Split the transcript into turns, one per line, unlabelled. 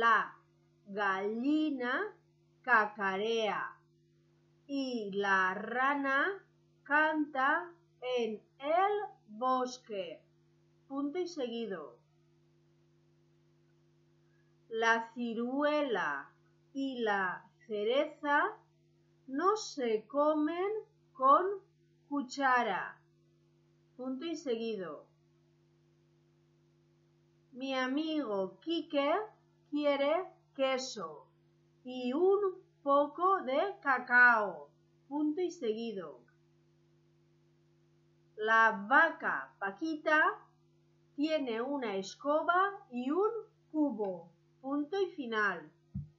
La gallina cacarea y la rana canta en el bosque. Punto y seguido. La ciruela y la cereza no se comen con cuchara. Punto y seguido. Mi amigo Quique quiere queso y un poco de cacao. Punto y seguido. La vaca Paquita tiene una escoba y un cubo. Punto y final.